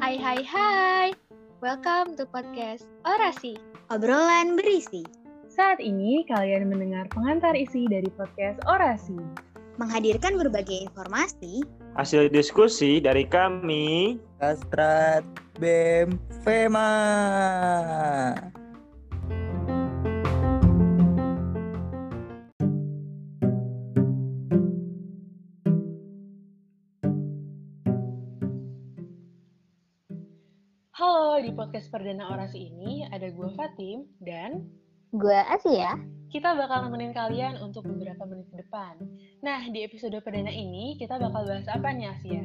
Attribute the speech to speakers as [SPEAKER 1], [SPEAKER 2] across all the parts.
[SPEAKER 1] Hai hai hai. Welcome to podcast Orasi.
[SPEAKER 2] Obrolan berisi.
[SPEAKER 3] Saat ini kalian mendengar pengantar isi dari podcast Orasi.
[SPEAKER 2] Menghadirkan berbagai informasi,
[SPEAKER 4] Hasil diskusi dari kami
[SPEAKER 5] Kastrat BEM FEMA.
[SPEAKER 3] Halo, di podcast perdana Orasi ini ada gue Fatim dan
[SPEAKER 2] gue Asia.
[SPEAKER 3] kita bakal nemenin kalian untuk beberapa menit ke depan. Nah, di episode perdana ini kita bakal bahas apa nih Asia?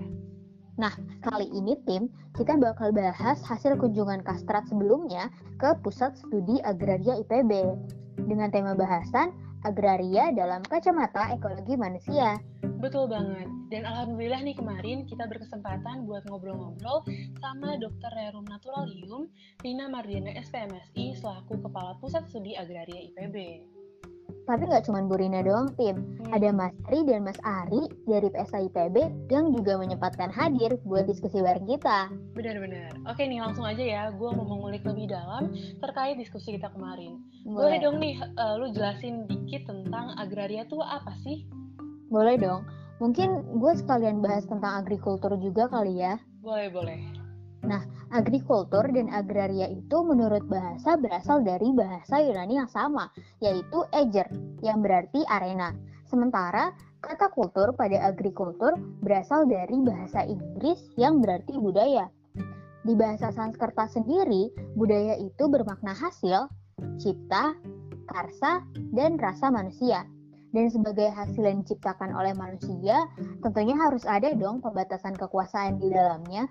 [SPEAKER 2] Kali ini tim, kita bakal bahas hasil kunjungan Kastrat sebelumnya ke Pusat Studi Agraria IPB. Dengan tema bahasan Agraria dalam Kacamata Ekologi Manusia.
[SPEAKER 3] Betul banget. Dan alhamdulillah nih kemarin kita berkesempatan buat ngobrol-ngobrol sama Dr. Rerum Naturalium Rina Mardiana SPMSI selaku Kepala Pusat Studi Agraria IPB.
[SPEAKER 2] Tapi nggak cuma Bu Rina doang tim,
[SPEAKER 3] Hmm.
[SPEAKER 2] ada Mas Tri dan Mas Ari dari PSA IPB yang juga menyempatkan hadir buat diskusi bareng kita.
[SPEAKER 3] Benar-benar. Oke nih langsung aja ya, gue mau mengulik lebih dalam terkait diskusi kita kemarin. Boleh dong nih, eh, lu jelasin dikit tentang agraria tuh apa sih?
[SPEAKER 2] Boleh dong. Mungkin gue sekalian bahas tentang agrikultur juga kali ya.
[SPEAKER 3] Boleh, boleh.
[SPEAKER 2] Agrikultur dan agraria itu menurut bahasa berasal dari bahasa Yunani yang sama, yaitu eger, yang berarti arena. Sementara kata kultur pada agrikultur berasal dari bahasa Inggris yang berarti budaya. Di bahasa Sanskerta sendiri, budaya itu bermakna hasil, cipta, karsa, dan rasa manusia. Dan sebagai hasil yang diciptakan oleh manusia, tentunya harus ada dong pembatasan kekuasaan di dalamnya.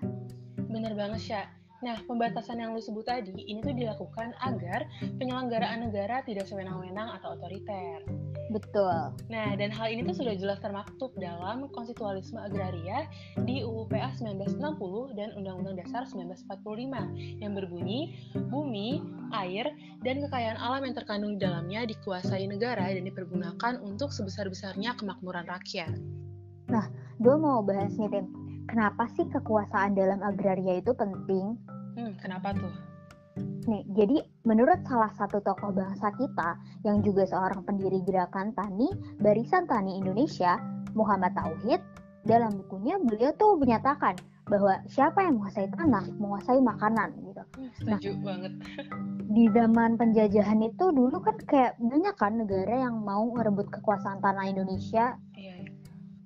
[SPEAKER 3] Bener banget, Sya. Nah, pembatasan yang lu sebut tadi, ini tuh dilakukan agar penyelenggaraan negara tidak sewenang-wenang atau otoriter.
[SPEAKER 2] Betul.
[SPEAKER 3] Nah, dan hal ini tuh sudah jelas termaktub dalam konstitualisme agraria di UU PA 1960 dan Undang-Undang Dasar 1945 yang berbunyi, bumi, air, dan kekayaan alam yang terkandung di dalamnya dikuasai negara dan dipergunakan untuk sebesar-besarnya kemakmuran rakyat.
[SPEAKER 2] Gue mau bahas nih, Tim. Kenapa sih kekuasaan dalam agraria itu penting?
[SPEAKER 3] Hmm, kenapa tuh?
[SPEAKER 2] Nih, jadi menurut salah satu tokoh bangsa kita yang juga seorang pendiri gerakan tani Barisan Tani Indonesia, Muhammad Tauhid, dalam bukunya beliau tuh menyatakan bahwa siapa yang menguasai tanah, menguasai makanan gitu.
[SPEAKER 3] Hmm, setuju banget.
[SPEAKER 2] Di zaman penjajahan itu dulu kan kayak banyak kan negara yang mau ngerebut kekuasaan tanah Indonesia
[SPEAKER 3] Iya, iya.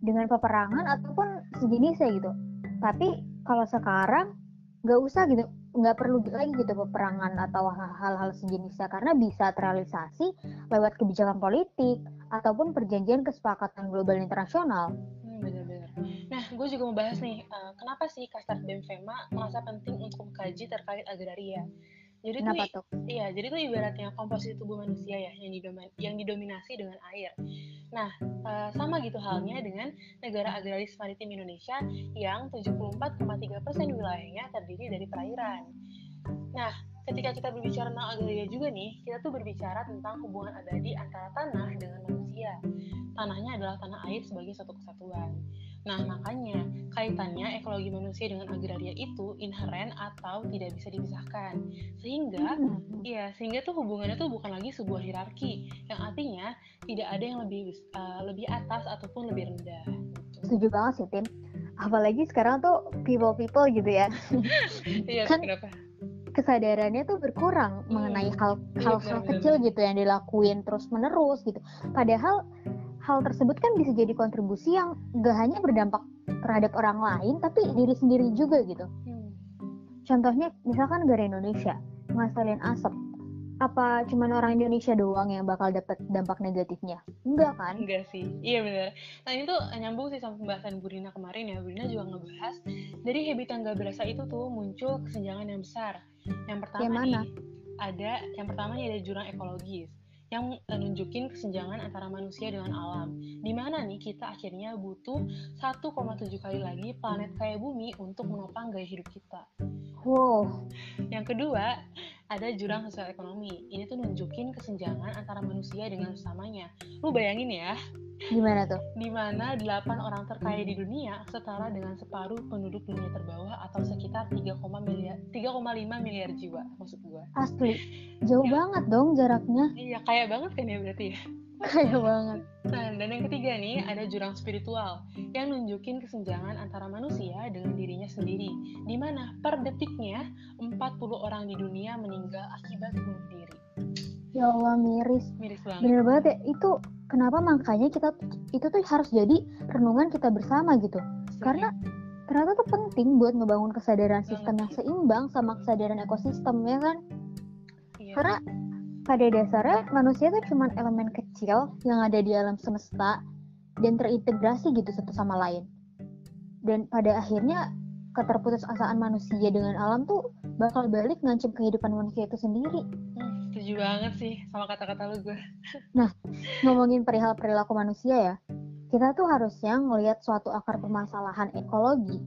[SPEAKER 2] Dengan peperangan ataupun sejenisnya gitu. Tapi kalau sekarang nggak usah gitu, nggak perlu lagi gitu peperangan atau hal-hal sejenisnya karena bisa terrealisasi lewat kebijakan politik ataupun perjanjian kesepakatan global internasional.
[SPEAKER 3] Hmm, benar-benar. Nah, gue juga mau bahas nih, eh, kenapa sih Kastrat BEM FEMA merasa penting untuk mengkaji terkait agraria? Jadi tuh,
[SPEAKER 2] Kenapa tuh?
[SPEAKER 3] iya, jadi tuh ibaratnya komposisi tubuh manusia ya yang, didomi- yang didominasi dengan air. Nah, eh, sama gitu halnya dengan negara agraris maritim Indonesia yang 74,3% wilayahnya terdiri dari perairan. Nah, ketika kita berbicara tentang agraria juga nih, kita tuh berbicara tentang hubungan abadi antara tanah dengan manusia. Tanahnya adalah tanah air sebagai satu kesatuan. Nah, makanya kaitannya ekologi manusia dengan agraria itu inheren atau tidak bisa dipisahkan. Sehingga
[SPEAKER 2] Hmm,
[SPEAKER 3] Iya, sehingga tuh hubungannya tuh bukan lagi sebuah hierarki, yang artinya tidak ada yang lebih uh, lebih atas ataupun lebih rendah. Gitu.
[SPEAKER 2] setuju banget sih Tim. Apalagi sekarang tuh people-people gitu ya,
[SPEAKER 3] Iya,
[SPEAKER 2] Kan-
[SPEAKER 3] kenapa?
[SPEAKER 2] kesadarannya tuh berkurang
[SPEAKER 3] Hmm,
[SPEAKER 2] mengenai hal
[SPEAKER 3] iya,
[SPEAKER 2] hal-hal
[SPEAKER 3] benar-benar.
[SPEAKER 2] kecil gitu yang dilakuin terus-menerus gitu. Padahal hal tersebut kan bisa jadi kontribusi yang gak hanya berdampak terhadap orang lain, tapi diri sendiri juga gitu.
[SPEAKER 3] Hmm.
[SPEAKER 2] Contohnya misalkan negara Indonesia ngasalin asap. Apa cuman orang Indonesia doang yang bakal dapat dampak negatifnya? Enggak kan?
[SPEAKER 3] Enggak sih, iya benar. Nah ini tuh nyambung sih sama pembahasan Bu Rina kemarin ya. Bu Rina juga ngebahas dari habit yang gak berasa itu tuh muncul kesenjangan yang besar. Yang pertama
[SPEAKER 2] Yang mana?
[SPEAKER 3] nih, ada yang pertama nih ada jurang ekologis yang eh, nunjukin kesenjangan antara manusia dengan alam. Di mana nih kita akhirnya butuh 1,7 kali lagi planet kayak bumi untuk menopang gaya hidup kita.
[SPEAKER 2] Wow,
[SPEAKER 3] Yang kedua, ada jurang sosial ekonomi. Ini tuh nunjukin kesenjangan antara manusia dengan sesamanya. Lu bayangin ya,
[SPEAKER 2] Gimana tuh?
[SPEAKER 3] di mana 8 orang terkaya di dunia setara dengan separuh penduduk dunia terbawah atau sekitar 3, miliar 3,5 miliar jiwa maksud gua.
[SPEAKER 2] Asli. Jauh banget dong jaraknya.
[SPEAKER 3] Iya, kaya banget kan ya berarti ya.
[SPEAKER 2] Kayak banget.
[SPEAKER 3] Nah, dan yang ketiga nih ada jurang spiritual yang nunjukin kesenjangan antara manusia dengan dirinya sendiri. Di mana per detiknya 40 orang di dunia meninggal akibat bunuh diri.
[SPEAKER 2] Ya Allah miris.
[SPEAKER 3] Miris banget.
[SPEAKER 2] Bener banget ya. Itu kenapa makanya kita itu tuh harus jadi renungan kita bersama gitu. Karena ternyata tuh penting buat ngebangun kesadaran sistem yang seimbang sama kesadaran ekosistem ya kan.
[SPEAKER 3] Iya.
[SPEAKER 2] Karena pada dasarnya manusia tuh cuma elemen kecil yang ada di alam semesta dan terintegrasi gitu satu sama lain. Dan pada akhirnya keterputusasaan manusia dengan alam tuh bakal balik ngancem kehidupan manusia itu sendiri.
[SPEAKER 3] Hmm, setuju banget sih sama kata-kata lu gue.
[SPEAKER 2] Ngomongin perihal perilaku manusia ya, kita tuh harusnya ngelihat suatu akar permasalahan ekologi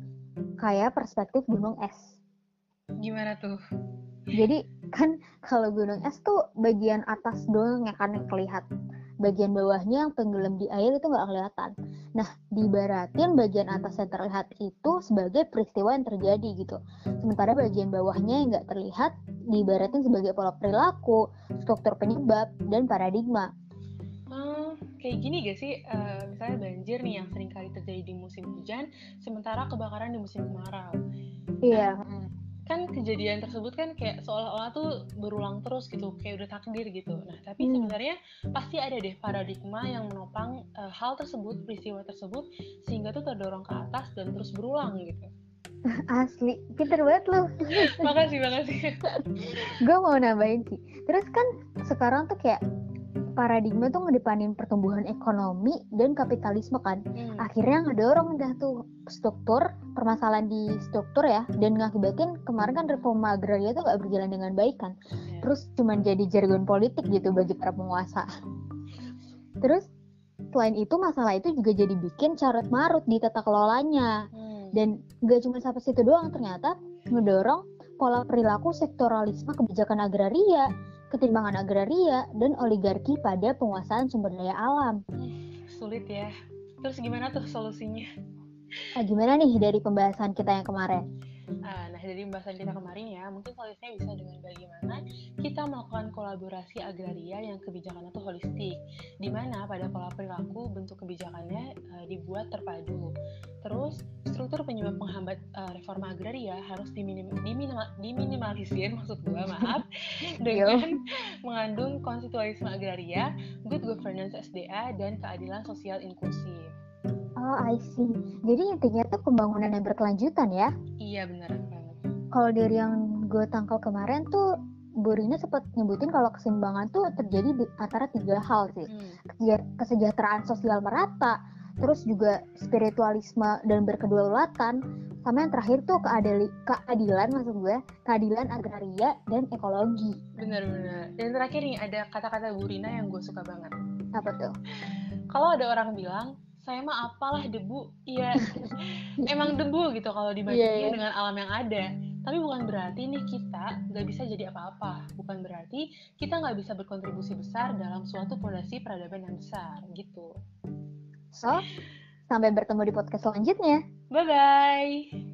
[SPEAKER 2] kayak perspektif gunung es.
[SPEAKER 3] Gimana tuh?
[SPEAKER 2] Jadi kan kalau gunung es tuh bagian atas doang yang kan yang kelihatan. Bagian bawahnya yang tenggelam di air itu nggak kelihatan. Nah, diibaratin bagian atas yang terlihat itu sebagai peristiwa yang terjadi gitu. Sementara bagian bawahnya yang nggak terlihat diibaratin sebagai pola perilaku, struktur penyebab, dan paradigma.
[SPEAKER 3] Hmm, kayak gini gak sih? Eh, misalnya banjir nih yang sering kali terjadi di musim hujan, sementara kebakaran di musim kemarau.
[SPEAKER 2] Iya.
[SPEAKER 3] Kan kejadian tersebut kan kayak seolah-olah tuh berulang terus gitu kayak udah takdir gitu nah tapi
[SPEAKER 2] Hmm.
[SPEAKER 3] sebenarnya pasti ada deh paradigma yang menopang eh, hal tersebut peristiwa tersebut sehingga tuh terdorong ke atas dan terus berulang gitu
[SPEAKER 2] Asli, pinter banget lu.
[SPEAKER 3] makasih makasih
[SPEAKER 2] gue mau nambahin sih terus kan sekarang tuh kayak paradigma tuh ngedepanin pertumbuhan ekonomi dan kapitalisme kan.
[SPEAKER 3] Hmm,
[SPEAKER 2] akhirnya ngedorong dah tuh struktur permasalahan di struktur ya dan ngakibatin kemarin kan reforma agraria tuh gak berjalan dengan baik kan.
[SPEAKER 3] Ya.
[SPEAKER 2] terus cuman jadi jargon politik gitu bagi para penguasa. Terus selain itu masalah itu juga jadi bikin carut marut di tata kelolanya.
[SPEAKER 3] Hmm,
[SPEAKER 2] dan gak cuma sampai situ doang ternyata ngedorong pola perilaku sektoralisme kebijakan agraria, ketimbangan agraria, dan oligarki pada penguasaan sumber daya alam.
[SPEAKER 3] sulit ya terus gimana tuh solusinya
[SPEAKER 2] Nah, gimana nih dari pembahasan kita yang kemarin?
[SPEAKER 3] Ah, nah dari pembahasan kita kemarin ya, mungkin solusinya bisa dengan bagaimana kita melakukan kolaborasi agraria yang kebijakannya tuh holistik, di mana pada pola perilaku bentuk kebijakannya eh, dibuat terpadu. Struktur penyebab penghambat eh, reforma agraria harus diminim- diminima- diminimalisir, maksud gua maaf, dengan mengandung konstitualisme agraria, good governance SDA, dan keadilan sosial inklusif.
[SPEAKER 2] Oh, I see. Jadi intinya tuh pembangunan yang berkelanjutan ya.
[SPEAKER 3] Iya beneran banget.
[SPEAKER 2] Kalau dari yang gue tangkal kemarin tuh, Bu Rina sempat nyebutin kalau keseimbangan tuh terjadi di antara tiga hal sih.
[SPEAKER 3] Hmm.
[SPEAKER 2] Keseja- kesejahteraan sosial merata, terus juga spiritualisme dan berkedaulatan, sama yang terakhir tuh keadili- keadilan maksud gue, keadilan agraria dan ekologi.
[SPEAKER 3] Bener-bener. Dan terakhir nih ada kata-kata Bu Rina yang gue suka banget.
[SPEAKER 2] Apa tuh?
[SPEAKER 3] Kalau ada orang bilang, saya mah apalah debu, iya emang debu gitu kalau dibandingin
[SPEAKER 2] Iya, iya.
[SPEAKER 3] dengan alam yang ada. Tapi bukan berarti nih kita nggak bisa jadi apa-apa. Bukan berarti kita nggak bisa berkontribusi besar dalam suatu fondasi peradaban yang besar gitu.
[SPEAKER 2] So, sampai bertemu di podcast selanjutnya.
[SPEAKER 3] Bye-bye!